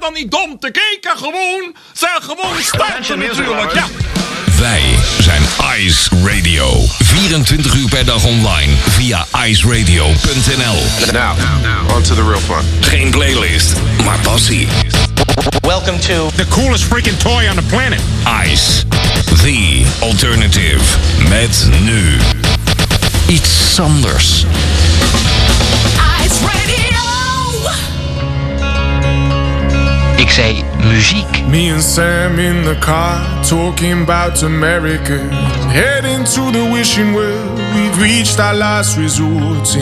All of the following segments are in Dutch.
dan niet dom te kijken, gewoon. Zijn gewoon starten natuurlijk, ja. Wij zijn Ice Radio. 24 uur per dag online via iceradio.nl. Now, on to the real fun. Geen playlist, maar passie. Welcome to The coolest freaking toy on the planet. Ice, the alternative. Met nu iets anders. Ik zei muziek. Me and Sam in the car talking about America. Heading to the wishing well, we've reached our last resort.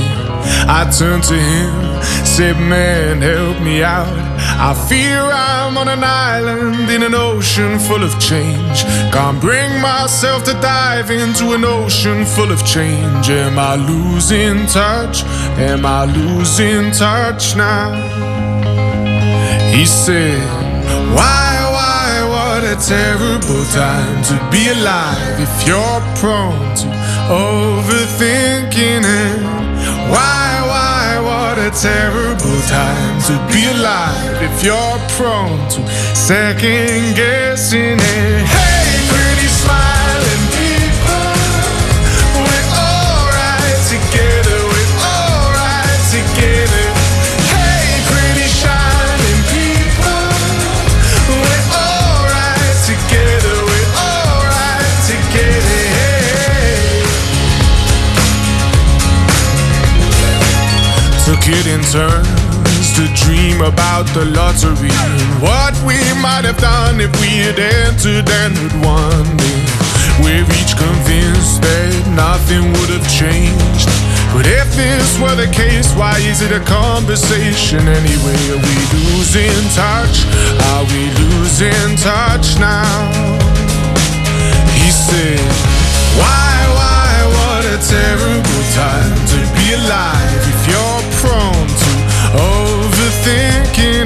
I turned to him, said, Man, help me out. I fear I'm on an island in an ocean full of change. Can't bring myself to dive into an ocean full of change. Am I losing touch? Am I losing touch now? He said, Why, why, what a terrible time to be alive if you're prone to overthinking it. Why, why, what a terrible time to be alive if you're prone to second guessing it. Hey, In turns to dream about the lottery and what we might have done if we had entered and had won it. We're each convinced that nothing would have changed. But if this were the case, why is it a conversation anyway? Are we losing touch? Are we losing touch now? He said, Why, why, what a terrible time to be alive ter que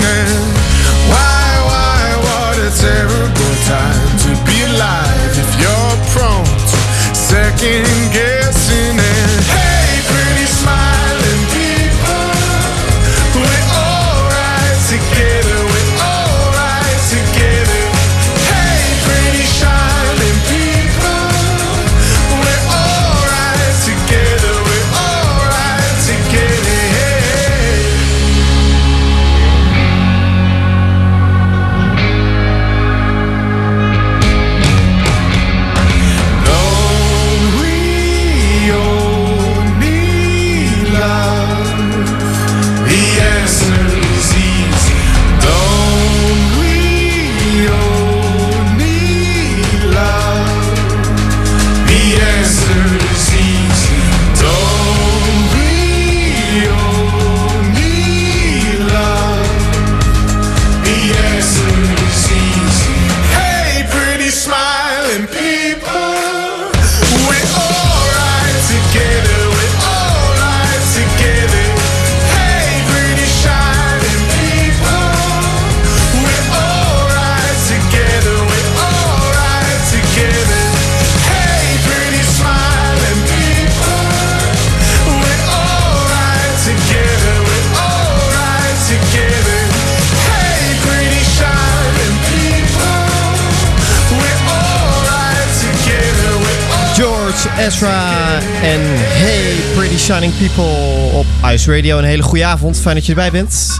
Ezra en Hey Pretty Shining People op Ice Radio. Een hele goede avond, fijn dat je erbij bent.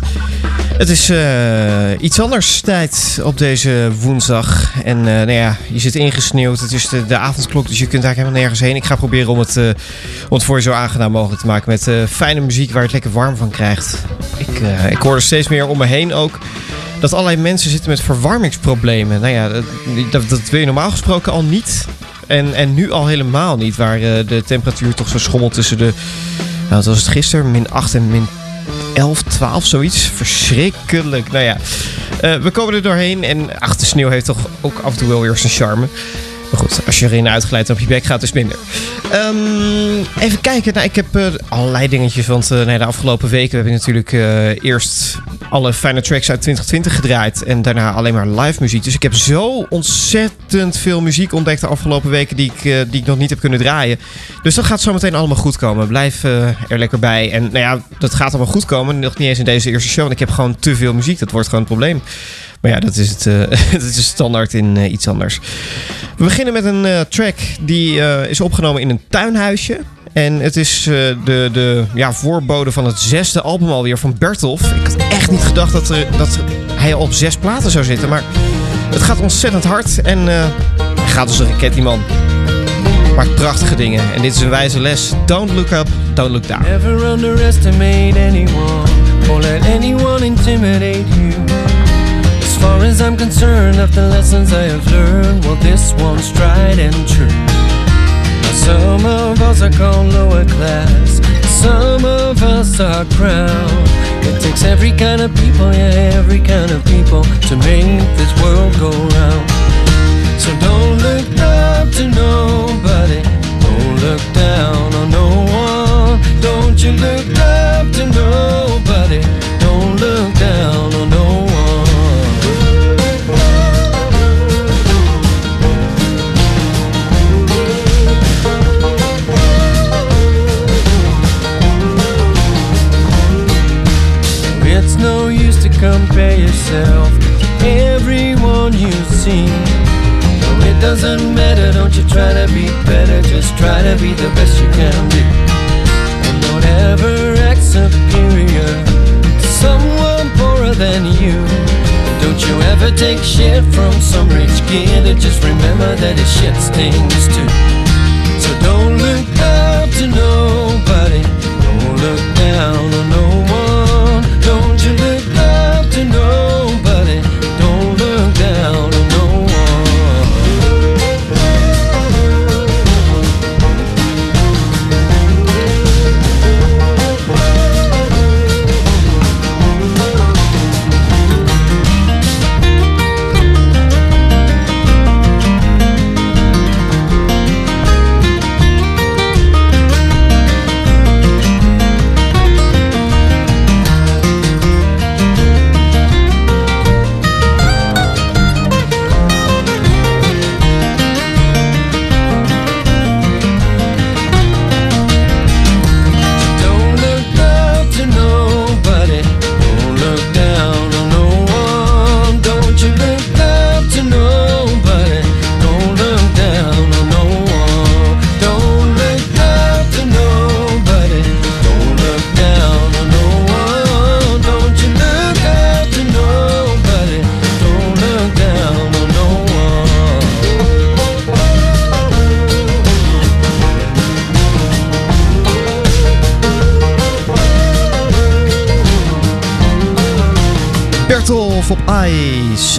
Het is eh, iets anders tijd op deze woensdag. En eh, nou ja, je zit ingesneeuwd. Het is de, avondklok, dus je kunt daar helemaal nergens heen. Ik ga proberen om het, het voor je zo aangenaam mogelijk te maken met fijne muziek waar je het lekker warm van krijgt. Ik, ik hoor er steeds meer om me heen ook dat allerlei mensen zitten met verwarmingsproblemen. Nou ja, dat, dat wil je normaal gesproken al niet. En, en nu al helemaal niet, waar eh, de temperatuur toch zo schommelt tussen de... Nou, wat was het gisteren? Min 8 en min 11, 12, zoiets. Verschrikkelijk. Nou ja, eh, we komen er doorheen. En ach, de sneeuw heeft toch ook af en toe wel weer zijn charme. Maar goed, als je erin uitgeleid op je bek gaat, is minder. Ehm, even kijken. Nou, ik heb eh, allerlei dingetjes. Want eh, de afgelopen weken heb ik natuurlijk eh, eerst alle fijne tracks uit 2020 gedraaid. En daarna alleen maar live muziek. Dus ik heb zo ontzettend veel muziek ontdekt de afgelopen weken die ik, die ik nog niet heb kunnen draaien. Dus dat gaat zo meteen allemaal goed komen. Blijf er lekker bij. En nou ja, dat gaat allemaal goed komen. Nog niet eens in deze eerste show. Want ik heb gewoon te veel muziek. Dat wordt gewoon een probleem. Maar ja, dat is het. eh, dat is standaard in eh, iets anders. We beginnen met een eh, track die is opgenomen in een tuinhuisje. En het is de, de ja, voorbode van het zesde album alweer van Bertolf. Ik had echt niet gedacht dat, er, dat hij al op zes platen zou zitten. Maar het gaat ontzettend hard. En hij gaat als een raket, die man. Maakt prachtige dingen. En dit is een wijze les. Don't look up, don't look down. Never underestimate anyone or let anyone intimidate. As I'm concerned, of the lessons I have learned, well, this one's tried and true. Now, some of us are called lower class, some of us are crowned. It takes every kind of people, yeah, every kind of people to make this world go round. So don't look up to nobody. Don't look down on no one. Don't you look compare yourself to everyone you see. No, it doesn't matter, don't you try to be better, just try to be the best you can be. And don't ever act superior to someone poorer than you. Don't you ever take shit from some rich kid, and just remember that his shit stings too. So don't look up to nobody, don't look down on no one.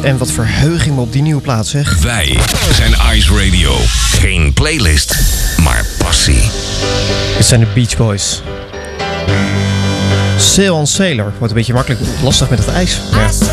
En wat verheug ik me op die nieuwe plaats, zeg. Wij zijn Ice Radio. Geen playlist, maar passie. Dit zijn de Beach Boys. Sail on Sailor. Wordt een beetje makkelijk lastig met het ijs. Ja.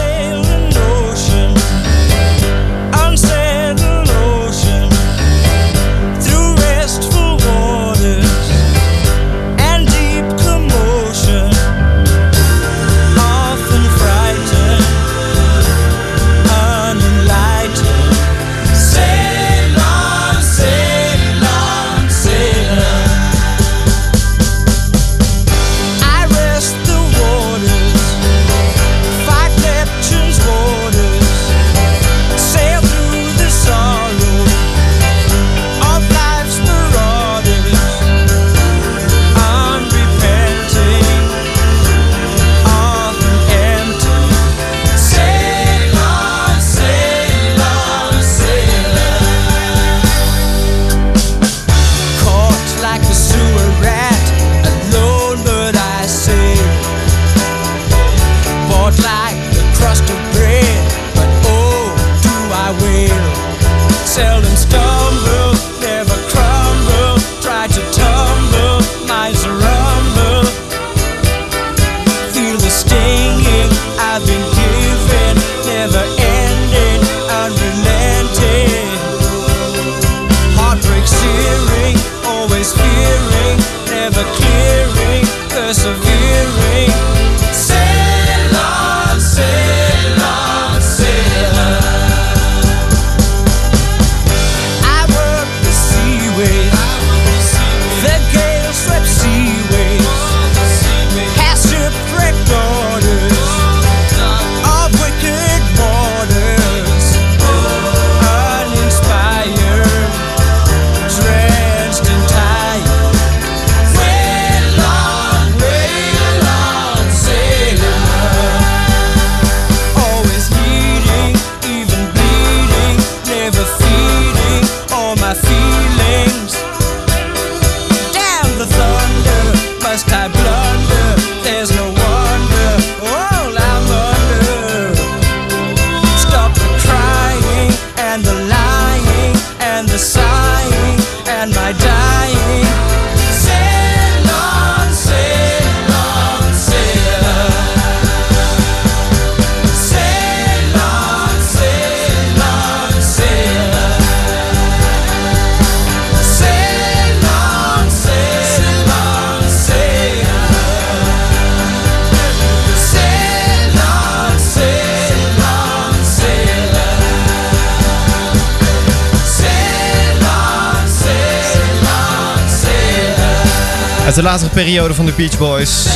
De latere periode van de Beach Boys.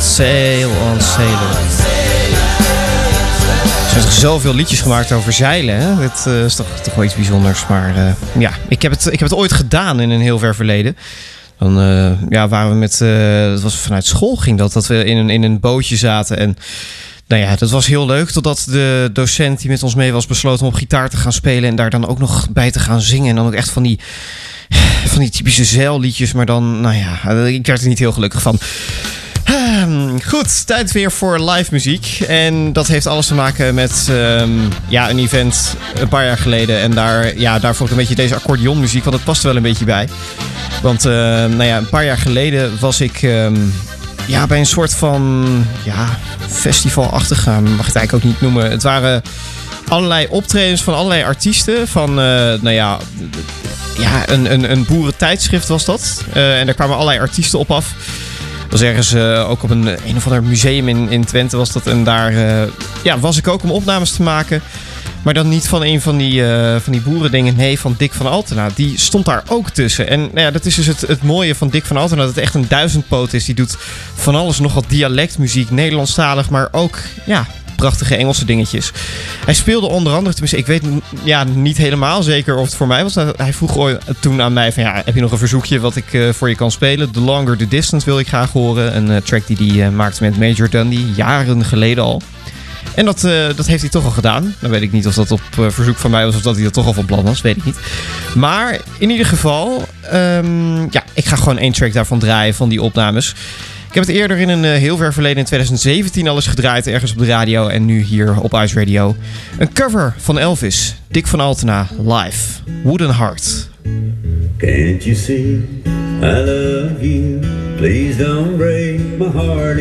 Sail, on zijn toch zoveel liedjes gemaakt over zeilen. Hè? Dat eh, is toch, toch wel iets bijzonders. Maar eh, ja, ik heb, het, ik heb het ooit gedaan in een heel ver verleden. Dan eh, ja, waren we met. dat was vanuit school ging dat. Dat we in een, in een bootje zaten. En nou ja, dat was heel leuk. Totdat de docent die met ons mee was besloten om op gitaar te gaan spelen. En daar dan ook nog bij te gaan zingen. En dan ook echt van die. Van die typische zeilliedjes. Maar dan, nou ja, ik werd er niet heel gelukkig van. Ehm, Goed, tijd weer voor live muziek. En dat heeft alles te maken met ehm, ja, een event een paar jaar geleden. En daar, ja, daar vond ik een beetje deze accordeonmuziek, want dat past er wel een beetje bij. Want ehm, nou ja, een paar jaar geleden was ik ja, bij een soort van ja, festivalachtig, mag ik het eigenlijk ook niet noemen. Het waren allerlei optredens van allerlei artiesten. Van, eh, nou ja, ja een, een, een boerentijdschrift was dat. Eh, en daar kwamen allerlei artiesten op af. Dat was ergens eh, ook op een, een of ander museum in, in Twente was dat. En daar ja, was ik ook om opnames te maken. Maar dan niet van een van die, eh, van die boerendingen. Nee, van Dick van Altena. Die stond daar ook tussen. En nou ja, dat is dus het, het mooie van Dick van Altena. Dat het echt een duizendpoot is. Die doet van alles nog wat dialectmuziek. Nederlandstalig, maar ook ja, prachtige Engelse dingetjes. Hij speelde onder andere, tenminste, ik weet ja, niet helemaal zeker of het voor mij was. Hij vroeg toen aan mij van, ja, heb je nog een verzoekje wat ik eh, voor je kan spelen? The Longer the Distance wil ik graag horen. Een eh, track die hij eh, maakte met Major Dundee, jaren geleden al. En dat, dat heeft hij toch al gedaan. Dan weet ik niet of dat op verzoek van mij was of dat hij er toch al van plan was. Weet ik niet. Maar in ieder geval, ehm, ja, ik ga gewoon één track daarvan draaien van die opnames. Ik heb het eerder in een eh, heel ver verleden in 2017 al eens gedraaid ergens op de radio en nu hier op Ice Radio. Een cover van Elvis, Dick van Altena, live, Wooden Heart. Can't you see I love you? Please don't break my heart.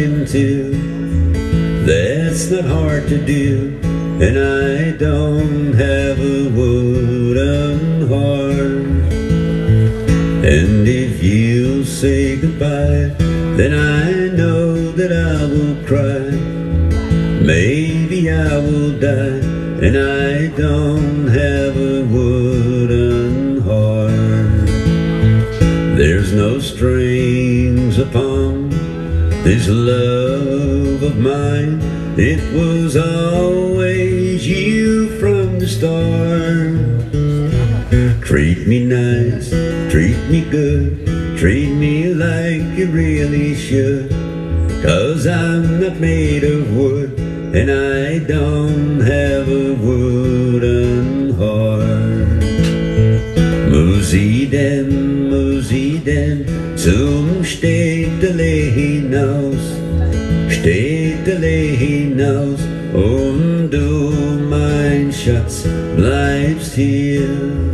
That's hard to do, and I don't have a wooden heart. And if you say goodbye, then I know that I will cry. Maybe I will die, and I don't have a wooden heart. There's no strings upon this love of mine. It was always you from the start. Treat me nice, treat me good, treat me like you really should. Cause I'm not made of wood, and I don't have a wooden heart. Musiden, Musiden, zum Städtele hinaus, Städtele hinaus, und du, mein Schatz, bleibst hier.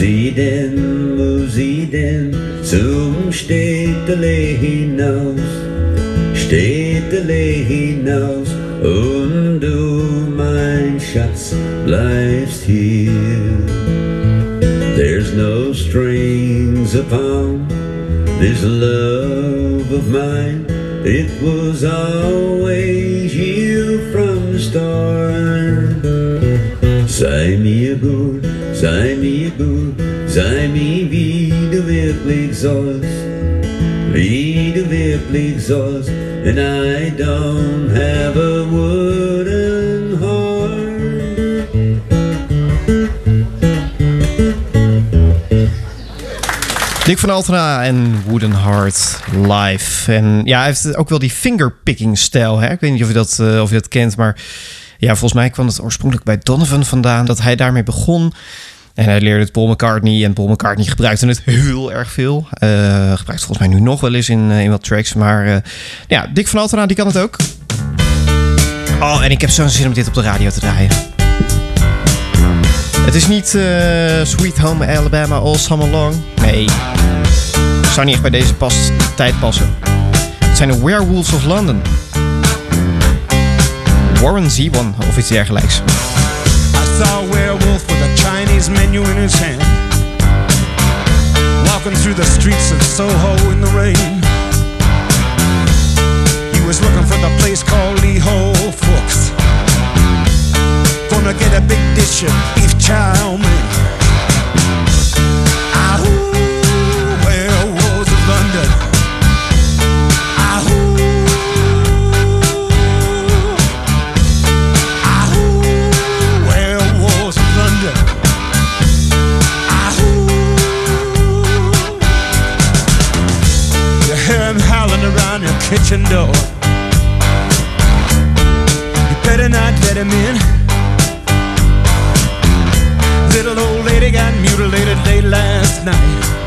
Musiden, Musiden, zum Städtele hinaus, Städtele hinaus, und du, mein Schatz, bleibst hier. There's no strings upon this love of mine. It was always you from the start. Sei mir gut, sei mir gut, sei mir wie du wirklich sollst, wie du wirklich sollst, and I don't have a wooden heart. Dick van Altena en Wooden Heart live. En ja, hij heeft ook wel die fingerpicking stijl. Hè? Ik weet niet of je, dat, eh, of je dat kent, maar ja, volgens mij kwam het oorspronkelijk bij Donovan vandaan. Dat hij daarmee begon. En hij leerde het Paul McCartney. En Paul McCartney gebruikte het heel erg veel. Eh, gebruikt volgens mij nu nog wel eens in, eh, in wat tracks. Maar eh, ja, Dick van Altena, die kan het ook. Oh, en ik heb zo'n zin om dit op de radio te draaien. Het is niet Sweet Home Alabama All Summer Long. Nee. Zou niet echt bij deze pas, tijd passen. Het zijn de Werewolves of London. Warren Zevon of iets dergelijks. I saw werewolf Chinese menu in his hand. Walking through the streets of Soho in the rain. He was looking for the place called Lee Ho Fooks. Gonna get a big dish of beef chow mein. kitchen door. You better not let him in. Little old lady got mutilated late last night.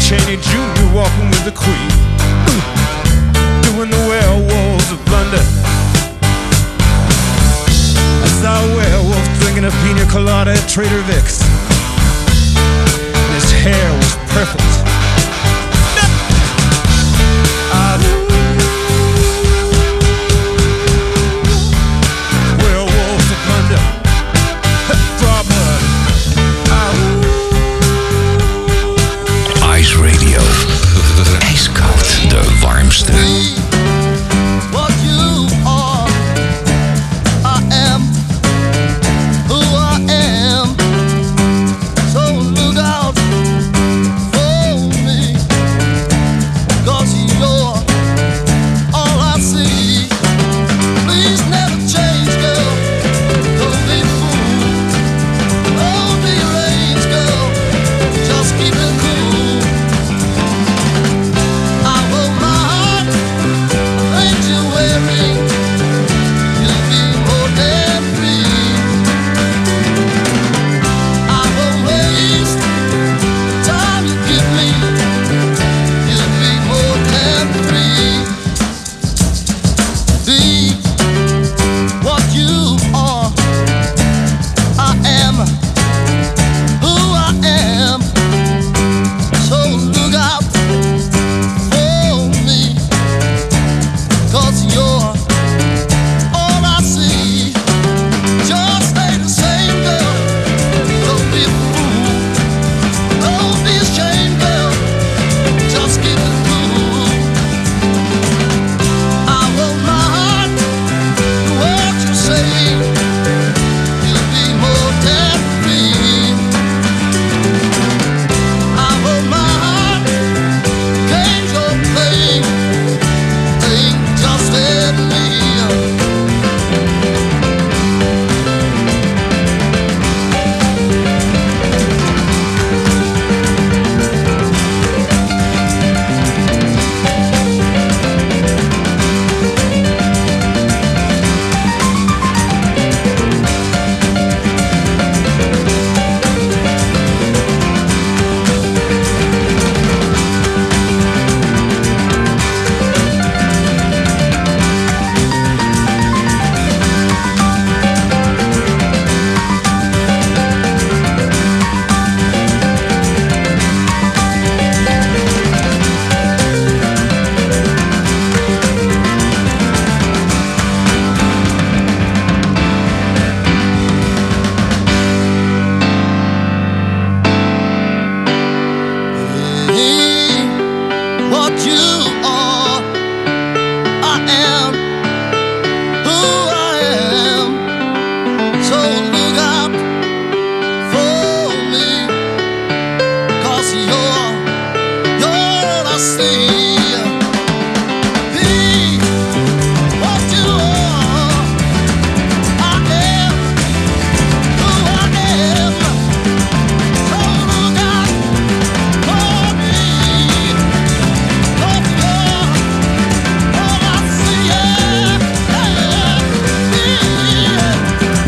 Chaney Jr. walking with the Queen, hmm. doing the werewolves of London. I saw a werewolf drinking a pina colada at Trader Vic's. And his hair was perfect.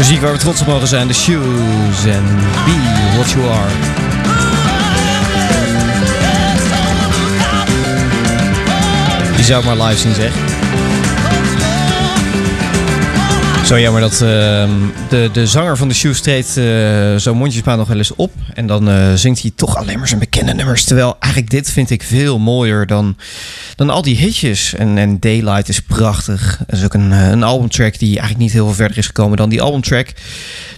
Muziek waar we trots op mogen zijn. The Shoes en Be What You Are. Je zou maar live zien zeg. Zo jammer dat ehm, de, de zanger van de Shoes treedt eh, zo mondjesmaat nog wel eens op. En dan eh, zingt hij toch alleen maar zijn bekende nummers. Terwijl eigenlijk dit vind ik veel mooier dan, dan al die hitjes. En, en Daylight is prachtig. Dat is ook een, eh, een albumtrack die eigenlijk niet heel veel verder is gekomen dan die albumtrack.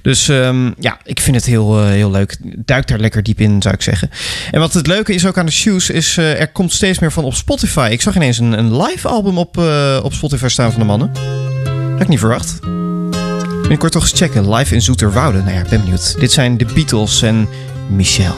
Dus ehm, ja, ik vind het heel, heel leuk. Duik daar lekker diep in, zou ik zeggen. En wat het leuke is ook aan de Shoes, is er komt steeds meer van op Spotify. Ik zag ineens een, een live album op, op Spotify staan van de mannen. Had ik niet verwacht. Binnenkort toch eens checken. Live in Zoeterwoude. Nou ja, ik ben benieuwd. Dit zijn de Beatles en Michel.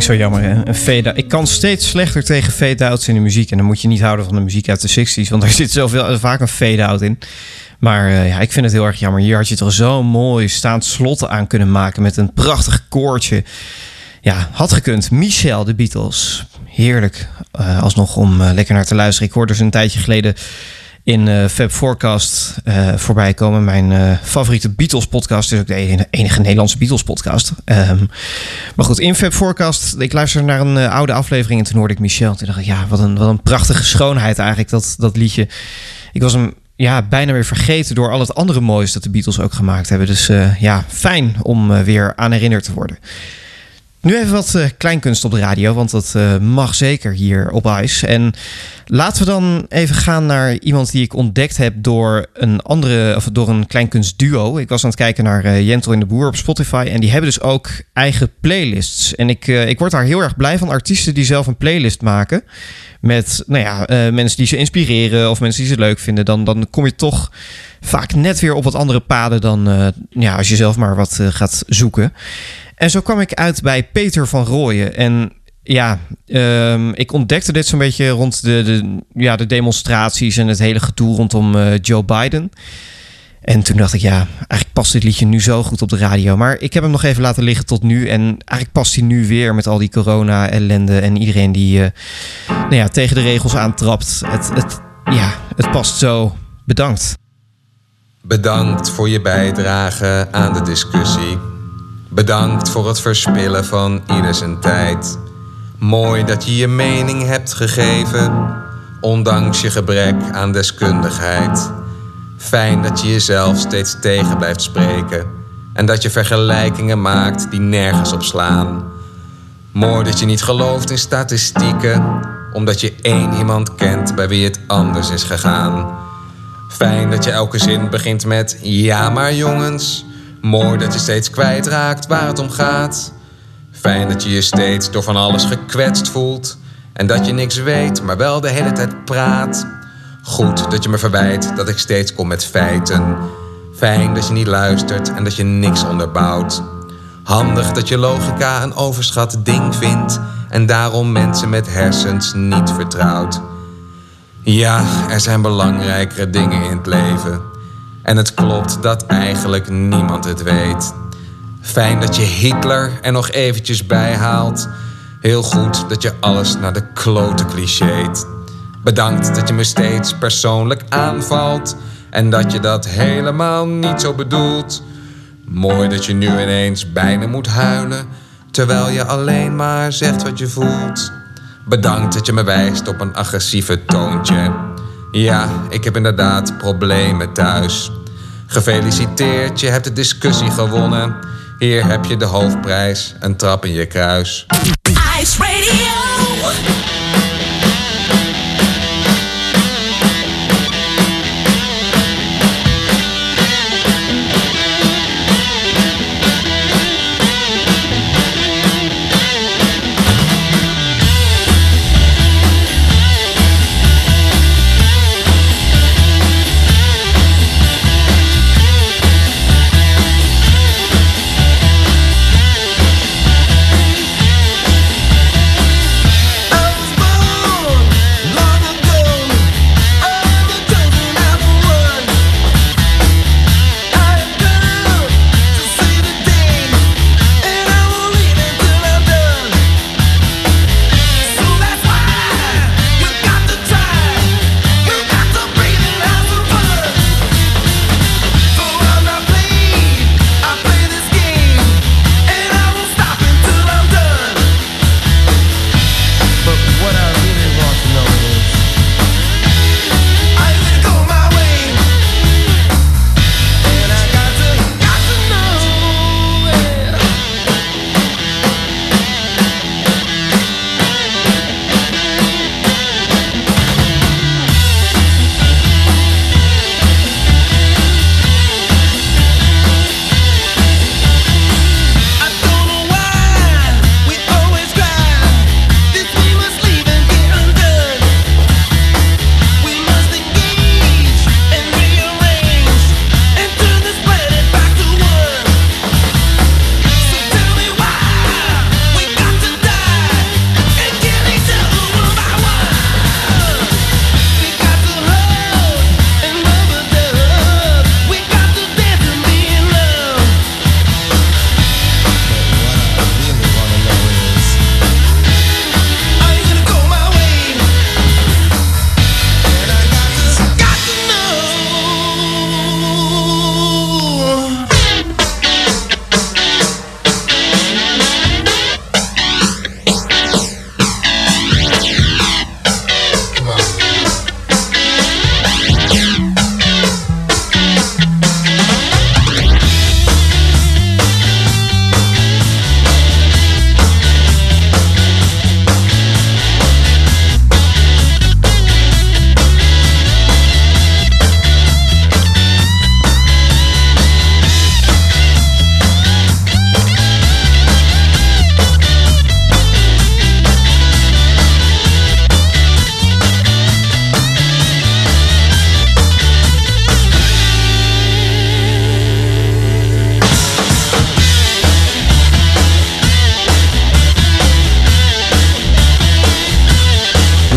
Vind ik zo jammer. Hè? Een fade Ik kan steeds slechter tegen fade-outs in de muziek. En dan moet je niet houden van de muziek uit de 60s. Want daar zit zoveel, vaak een fade-out in. Maar eh, ja, ik vind het heel erg jammer. Hier had je toch zo'n mooi staand slot aan kunnen maken. Met een prachtig koortje. Ja, had gekund. Michel, de Beatles. Heerlijk. eh, alsnog om eh, lekker naar te luisteren. Ik hoorde dus een tijdje geleden in eh Fab Forecast eh, voorbij komen. Mijn eh, favoriete Beatles podcast is ook de enige, Nederlandse Beatles podcast. Ehm, maar goed, in Fab Forecast, ik luisterde naar een oude aflevering en toen hoorde ik Michel. Toen dacht ik, ja, wat een, wat een prachtige schoonheid eigenlijk, dat, dat liedje. Ik was hem ja, bijna weer vergeten door al het andere moois dat de Beatles ook gemaakt hebben. Dus ja, fijn om weer aan herinnerd te worden. Nu even wat eh, kleinkunst op de radio, want dat eh, mag zeker hier op Ice. En laten we dan even gaan naar iemand die ik ontdekt heb door een andere, of door een kleinkunstduo. Ik was aan het kijken naar eh, Jentel in de Boer op Spotify en die hebben dus ook eigen playlists. En ik, ik word daar heel erg blij van, artiesten die zelf een playlist maken. Met nou ja, mensen die ze inspireren of mensen die ze leuk vinden. Dan, dan kom je toch vaak net weer op wat andere paden dan ja, als je zelf maar wat gaat zoeken. En zo kwam ik uit bij Peter van Rooyen. En ja, ehm, ik ontdekte dit zo'n beetje rond de, de, ja, de demonstraties en het hele gedoe rondom eh, Joe Biden. En toen dacht ik, ja, eigenlijk past dit liedje nu zo goed op de radio. Maar ik heb hem nog even laten liggen tot nu. En eigenlijk past hij nu weer met al die corona-ellende en iedereen die eh, nou ja, tegen de regels aantrapt. Het, het, ja, het past zo. Bedankt. Bedankt voor je bijdrage aan de discussie. Bedankt voor het verspillen van ieder zijn tijd. Mooi dat je je mening hebt gegeven, ondanks je gebrek aan deskundigheid. Fijn dat je jezelf steeds tegen blijft spreken en dat je vergelijkingen maakt die nergens op slaan. Mooi dat je niet gelooft in statistieken, omdat je één iemand kent bij wie het anders is gegaan. Fijn dat je elke zin begint met ja maar jongens. Mooi dat je steeds kwijtraakt waar het om gaat. Fijn dat je je steeds door van alles gekwetst voelt. En dat je niks weet, maar wel de hele tijd praat. Goed dat je me verwijt dat ik steeds kom met feiten. Fijn dat je niet luistert en dat je niks onderbouwt. Handig dat je logica een overschat ding vindt. En daarom mensen met hersens niet vertrouwt. Ja, er zijn belangrijkere dingen in het leven. En het klopt dat eigenlijk niemand het weet. Fijn dat je Hitler er nog eventjes bij haalt. Heel goed dat je alles naar de klote clichéet. Bedankt dat je me steeds persoonlijk aanvalt. En dat je dat helemaal niet zo bedoelt. Mooi dat je nu ineens bijna moet huilen. Terwijl je alleen maar zegt wat je voelt. Bedankt dat je me wijst op een agressieve toontje. Ja, ik heb inderdaad problemen thuis. Gefeliciteerd, je hebt de discussie gewonnen. Hier heb je de hoofdprijs, een trap in je kruis. Ice Radio.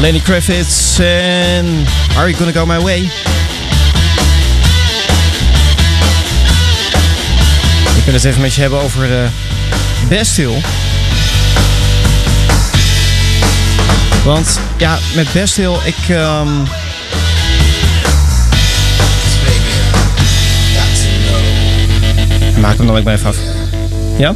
Lenny Kravitz en Are You Gonna Go My Way? We kunnen het even met je hebben over uh, Bastille. Want ja, met Bastille, ik... ehm, Maak hem dan ook maar even af. Ja?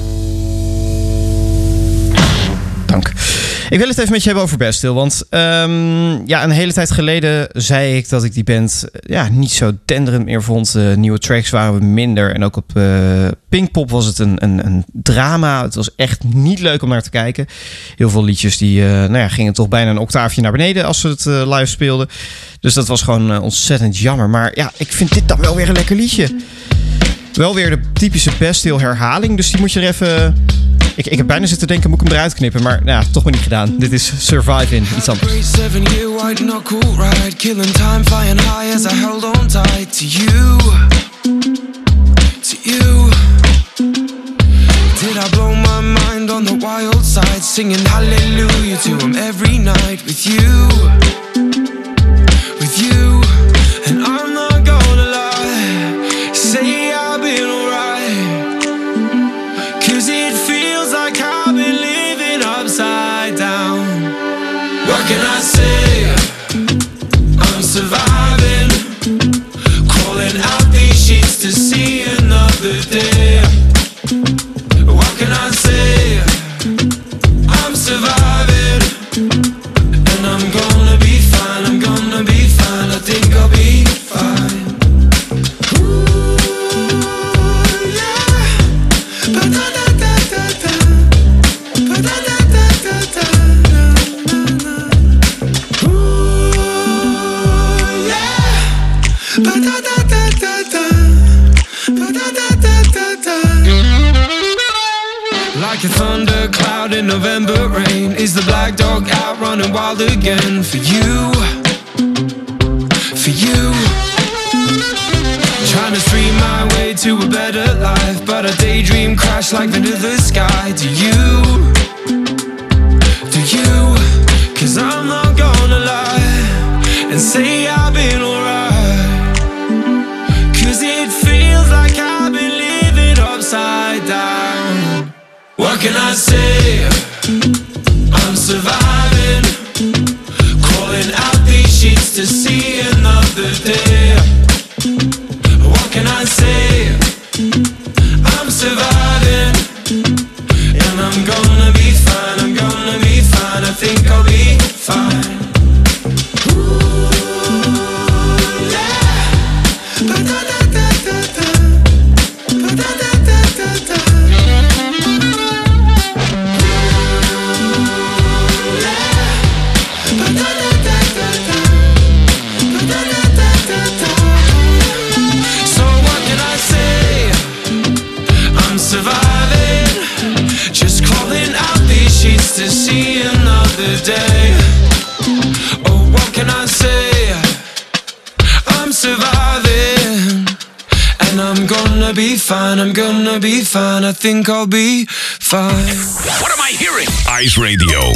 Ik wil het even met je hebben over Bastille. Want ehm, ja, een hele tijd geleden zei ik dat ik die band eh, ja, niet zo denderend meer vond. Nieuwe tracks waren minder. En ook op eh Pinkpop was het een, een, een drama. Het was echt niet leuk om naar te kijken. Heel veel liedjes die eh, nou ja, gingen toch bijna een octaafje naar beneden als ze het live speelden. Dus dat was gewoon ontzettend jammer. Maar ja, ik vind dit dan wel weer een lekker liedje. Wel weer de typische Bastille herhaling. Dus die moet je er even... Ik, ik heb bijna zitten denken, moet ik hem eruit knippen? Maar nou ja, toch maar niet gedaan. Dit is Survive in, iets anders. Killing you. Did I blow my mind on the wild side, singing hallelujah to him every night with you, think I'll be fine. What am I hearing? Ice Radio.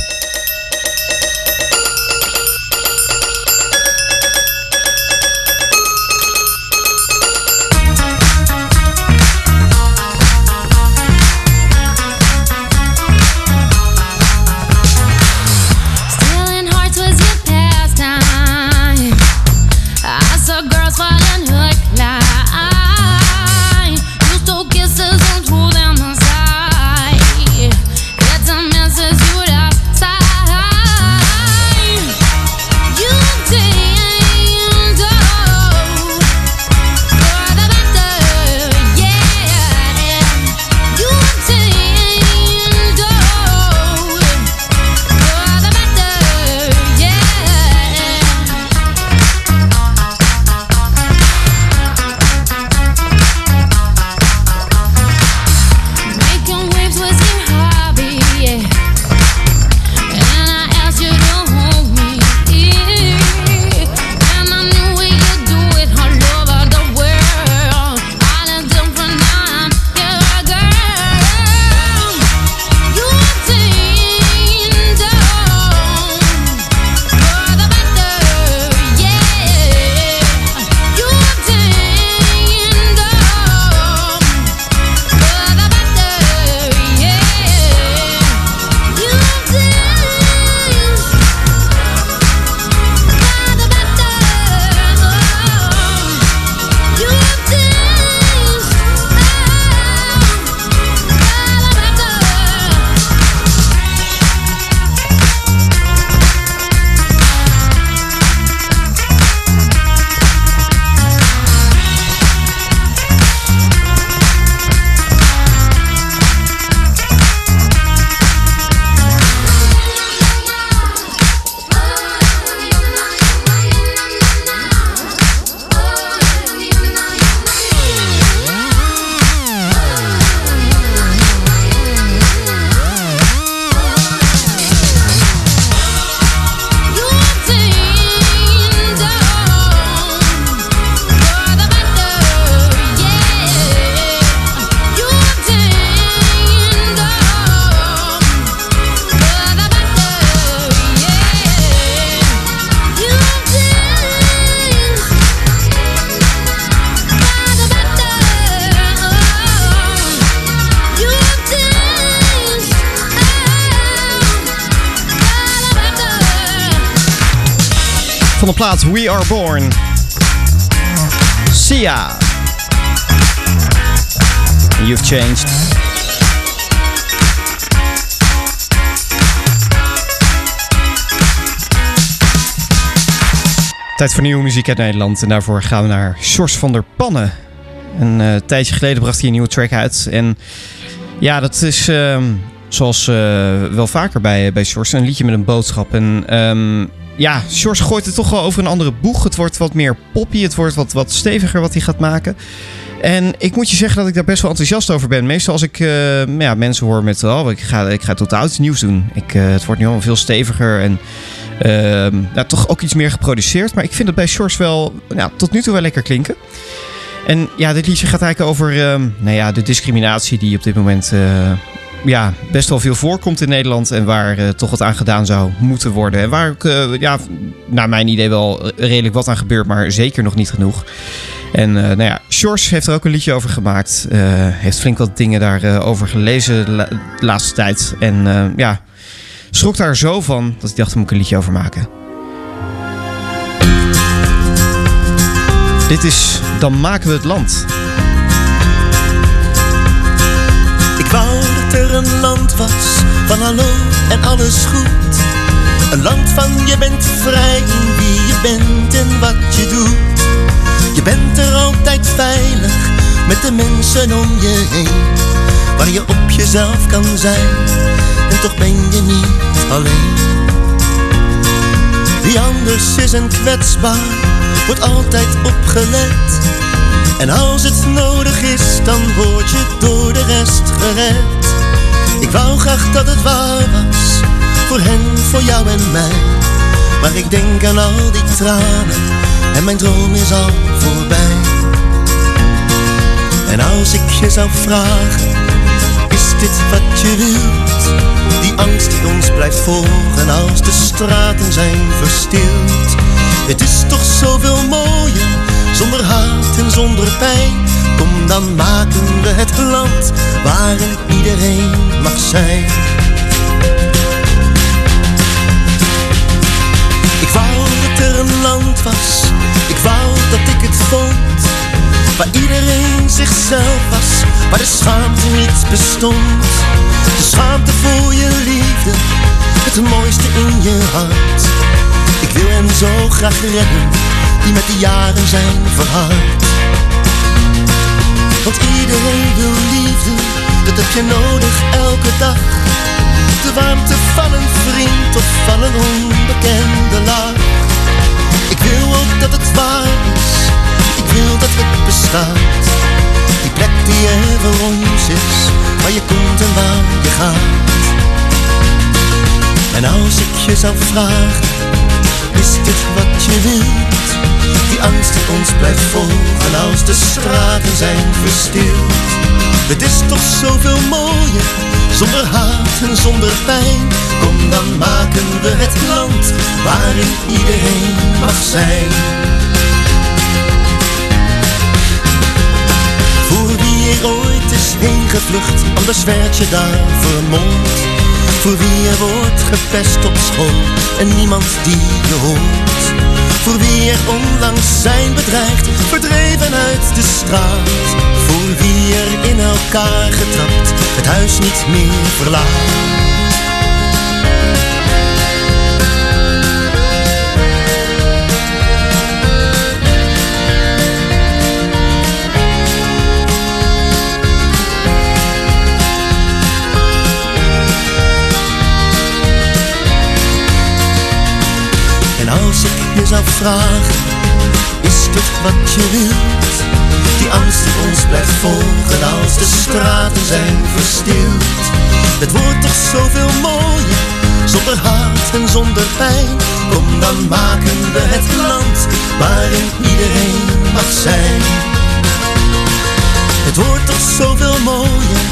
We Are Born. Sia. You've changed. Tijd voor nieuwe muziek uit Nederland. En daarvoor gaan we naar Sjors van der Pannen. Een eh, tijdje geleden bracht hij een nieuwe track uit. En ja, dat is ehm, zoals eh, wel vaker bij, bij Sjors een liedje met een boodschap. En ehm, ja, Sjors gooit het toch wel over een andere boeg. Het wordt wat meer poppy. Het wordt wat, wat steviger wat hij gaat maken. En ik moet je zeggen dat ik daar best wel enthousiast over ben. Meestal als ik eh, ja, mensen hoor met... Oh, ik ga, ik ga totaal iets nieuws doen. Ik, eh, het wordt nu allemaal veel steviger en... ehm, toch ook iets meer geproduceerd. Maar ik vind het bij Shores wel ja, tot nu toe wel lekker klinken. En ja, dit liedje gaat eigenlijk over ehm, nou ja, de discriminatie die op dit moment eh, ja, best wel veel voorkomt in Nederland. En waar eh, toch wat aan gedaan zou moeten worden. En waar ook, eh, ja, naar mijn idee wel redelijk wat aan gebeurt, maar zeker nog niet genoeg. En eh, nou ja, Shores heeft er ook een liedje over gemaakt. Heeft flink wat dingen daarover over gelezen de laatste tijd. En ja, schrok daar zo van dat ik dacht, daar moet ik een liedje over maken. Dit is Dan maken we het land. Een land was van hallo en alles goed. Een land van je bent vrij in wie je bent en wat je doet. Je bent er altijd veilig met de mensen om je heen. Waar je op jezelf kan zijn en toch ben je niet alleen. Wie anders is en kwetsbaar, wordt altijd opgelet. En als het nodig is, dan word je door de rest gered. Wou graag dat het waar was, voor hen, voor jou en mij. Maar ik denk aan al die tranen en mijn droom is al voorbij. En als ik je zou vragen, is dit wat je wilt? Die angst die ons blijft volgen als de straten zijn verstild. Het is toch zoveel mooier, zonder haat en zonder pijn. Kom dan maken we het land waarin iedereen mag zijn. Ik wou dat er een land was, ik wou dat ik het vond. Waar iedereen zichzelf was, waar de schaamte niet bestond. De schaamte voor je liefde, het mooiste in je hart. Ik wil hen zo graag redden, die met de jaren zijn verhard. Want iedereen wil liefde, dat heb je nodig elke dag. De warmte van een vriend of van een onbekende lach. Ik wil ook dat het waar is, ik wil dat het bestaat. Die plek die er voor ons is, waar je komt en waar je gaat. En als ik je zou vragen, is dit wat je wilt? Die angst die ons blijft volgen als de straten zijn verstild. Het is toch zoveel mooier, zonder haat en zonder pijn. Kom dan maken we het land waarin iedereen mag zijn. Voor wie er ooit is heen gevlucht, anders werd je daar vermomd. Voor wie er wordt gepest op school en niemand die je hoort. Voor wie er onlangs zijn bedreigd, verdreven uit de straat. Voor wie er in elkaar getrapt, het huis niet meer verlaat. Is dit wat je wilt? Die angst die ons blijft volgen als de straten zijn verstild. Het wordt toch zoveel mooier, zonder haat en zonder pijn. Kom dan maken we het land waarin iedereen mag zijn. Het wordt toch zoveel mooier,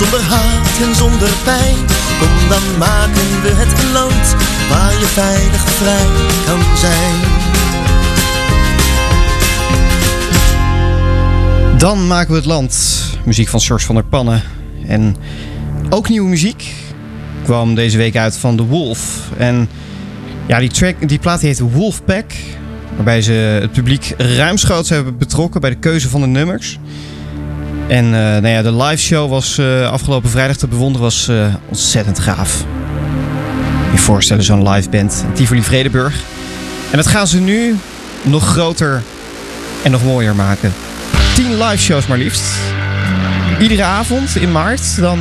zonder haat en zonder pijn, kom dan maken we het een land waar je veilig vrij kan zijn. Dan maken we het land. Muziek van Sjors van der Pannen. En ook nieuwe muziek kwam deze week uit van The Wolf. En ja, die, track, die plaat heet Wolfpack. Waarbij ze het publiek ruimschoots hebben betrokken bij de keuze van de nummers. En eh, nou ja, de live show was eh, afgelopen vrijdag te bewonderen. Was eh, ontzettend gaaf. Je voorstellen zo'n live band Tivoli Vredeburg. En dat gaan ze nu nog groter en nog mooier maken. 10 live shows maar liefst. Iedere avond in maart dan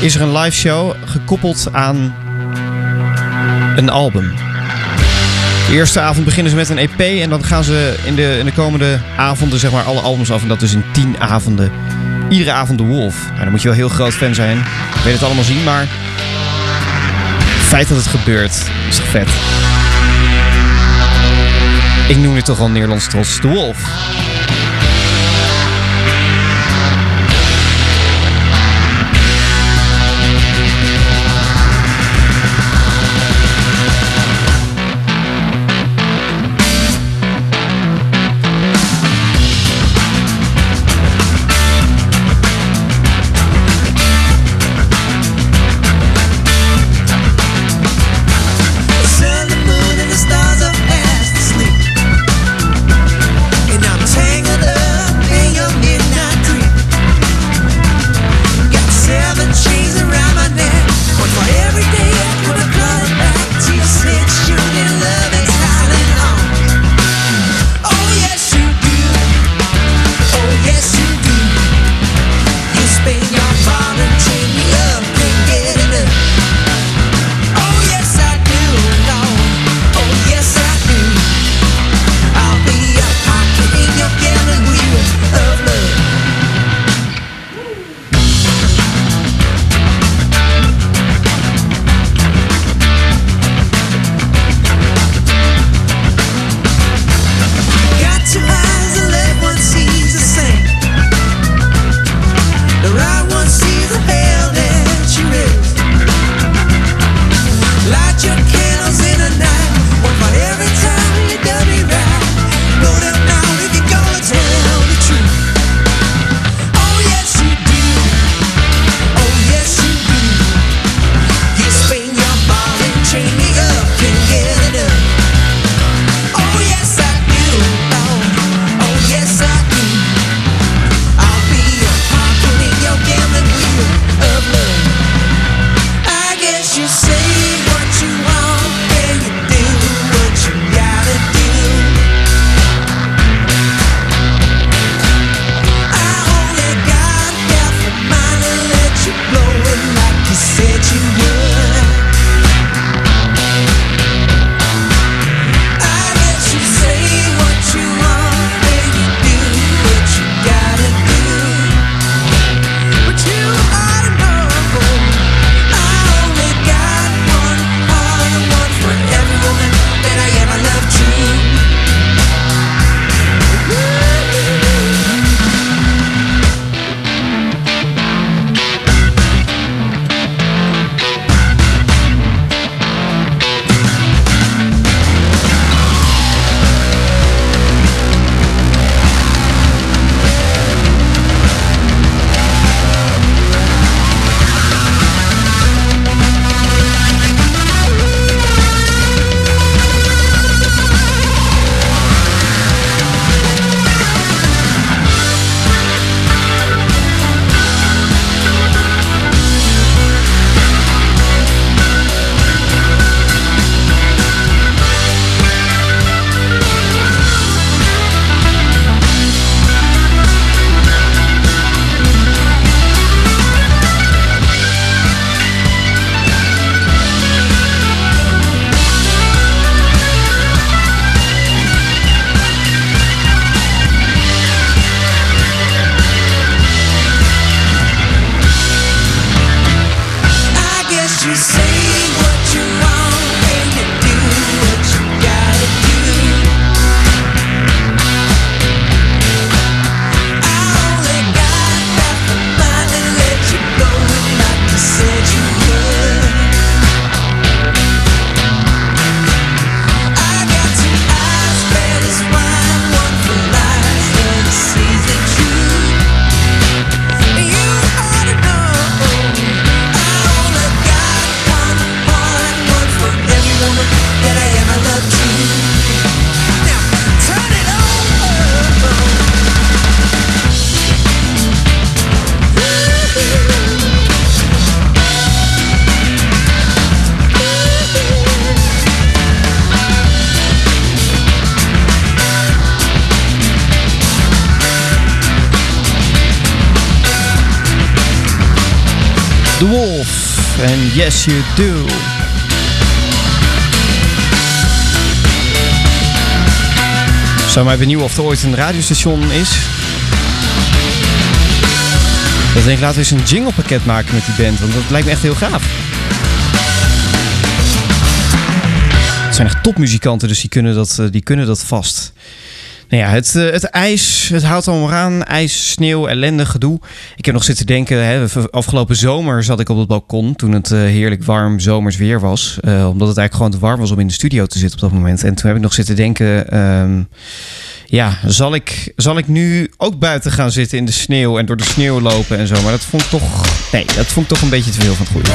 is er een live show gekoppeld aan een album. De eerste avond beginnen ze met een EP en dan gaan ze in de, in de komende avonden zeg maar alle albums af. En dat dus in tien avonden. Iedere avond de Wolf. Nou, dan moet je wel heel groot fan zijn. Ik weet het allemaal zien, maar het feit dat het gebeurt is toch vet. Ik noem dit toch al Nederlands trots de Wolf. You. Zou mij benieuwen of er ooit een radiostation is. Dat denk ik, laten we eens een jinglepakket maken met die band, want dat lijkt me echt heel gaaf. Het zijn echt topmuzikanten, dus die kunnen dat, eh, die kunnen dat vast. Nou ja, het, eh, het ijs, het houdt allemaal aan. IJs, sneeuw, ellende, gedoe. Ik heb nog zitten denken, hè, afgelopen zomer zat ik op het balkon toen het eh, heerlijk warm zomers weer was. Eh, omdat het eigenlijk gewoon te warm was om in de studio te zitten op dat moment. En toen heb ik nog zitten denken, ehm, ja, zal ik, zal ik nu ook buiten gaan zitten in de sneeuw en door de sneeuw lopen en zo. Maar dat vond ik toch, nee, dat vond ik toch een beetje te veel van het goede.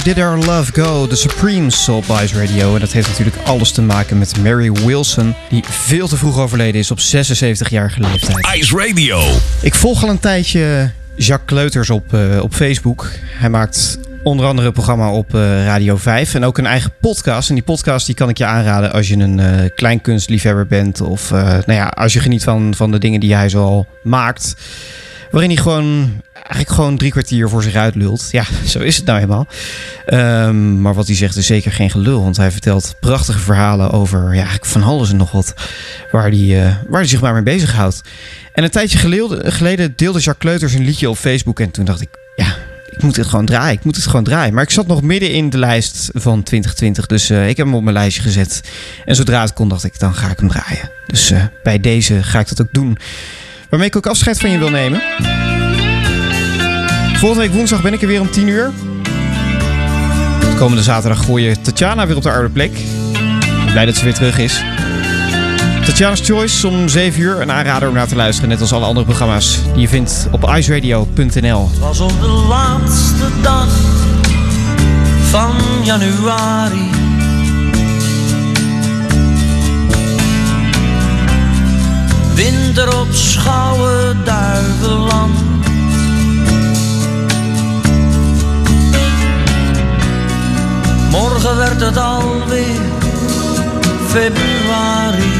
Where Did Our Love Go? The Supremes op Ice Radio. En dat heeft natuurlijk alles te maken met Mary Wilson, die veel te vroeg overleden is op 76-jarige leeftijd. Ice Radio. Ik volg al een tijdje Jacques Kleuters op, eh, op Facebook. Hij maakt onder andere een programma op eh, Radio 5 en ook een eigen podcast. En die podcast die kan ik je aanraden als je een eh, kleinkunstliefhebber bent. Of nou ja, als je geniet van, van de dingen die hij zoal maakt. Waarin hij gewoon, eigenlijk gewoon drie kwartier voor zich uit lult. Ja, zo is het nou helemaal. Ehm, maar wat hij zegt is zeker geen gelul. Want hij vertelt prachtige verhalen over ja, van alles en nog wat. Waar hij, eh, waar hij zich maar mee bezighoudt. En een tijdje geleden, geleden deelde Jacques Kleuters een liedje op Facebook. En toen dacht ik, ja, ik moet het gewoon draaien. Ik moet het gewoon draaien. Maar ik zat nog midden in de lijst van 2020. Dus eh, ik heb hem op mijn lijstje gezet. En zodra het kon, dacht ik, dan ga ik hem draaien. Dus eh, bij deze ga ik dat ook doen. Waarmee ik ook afscheid van je wil nemen. Volgende week woensdag ben ik er weer om 10 uur. Komende zaterdag gooi je Tatjana weer op de oude plek. Blij dat ze weer terug is. Tatjana's Choice om 7 uur. Een aanrader om naar te luisteren. Net als alle andere programma's die je vindt op iceradio.nl. Het was op de laatste dag van januari. Op Schouwen, Duiveland. Morgen werd het alweer februari.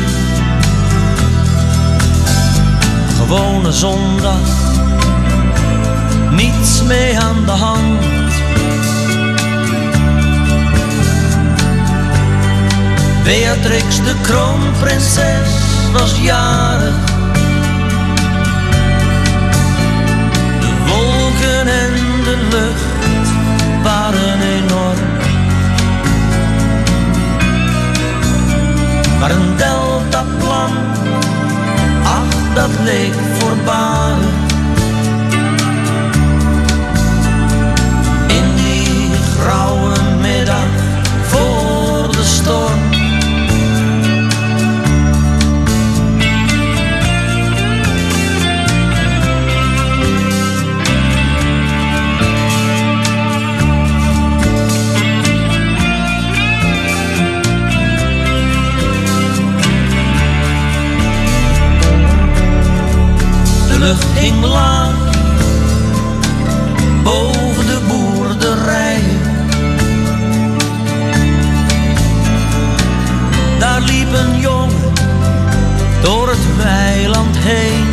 Gewone zondag niets mee aan de hand. Beatrix de kroonprinses was jarig. lucht waren enorm. Maar een deltaplan, ach dat leek voor. In die grauwe middag voor de storm. lucht hing laag boven de boerderij. Daar liep een jongen door het weiland heen.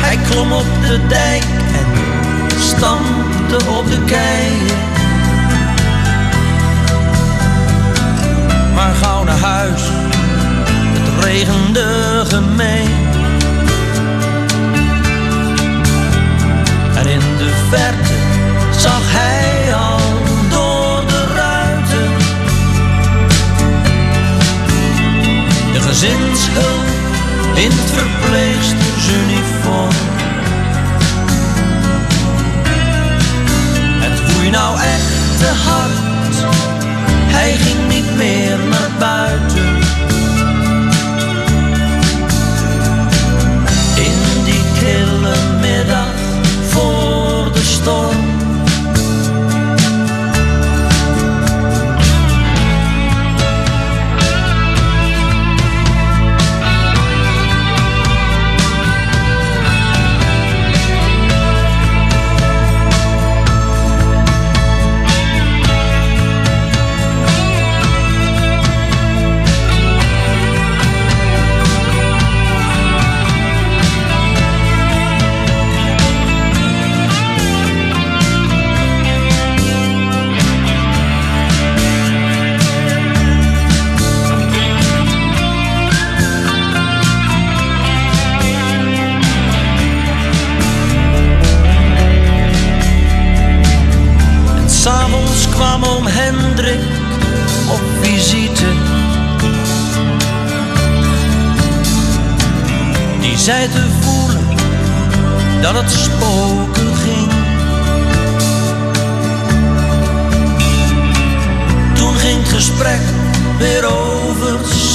Hij klom op de dijk en stampte op de keien.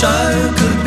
Over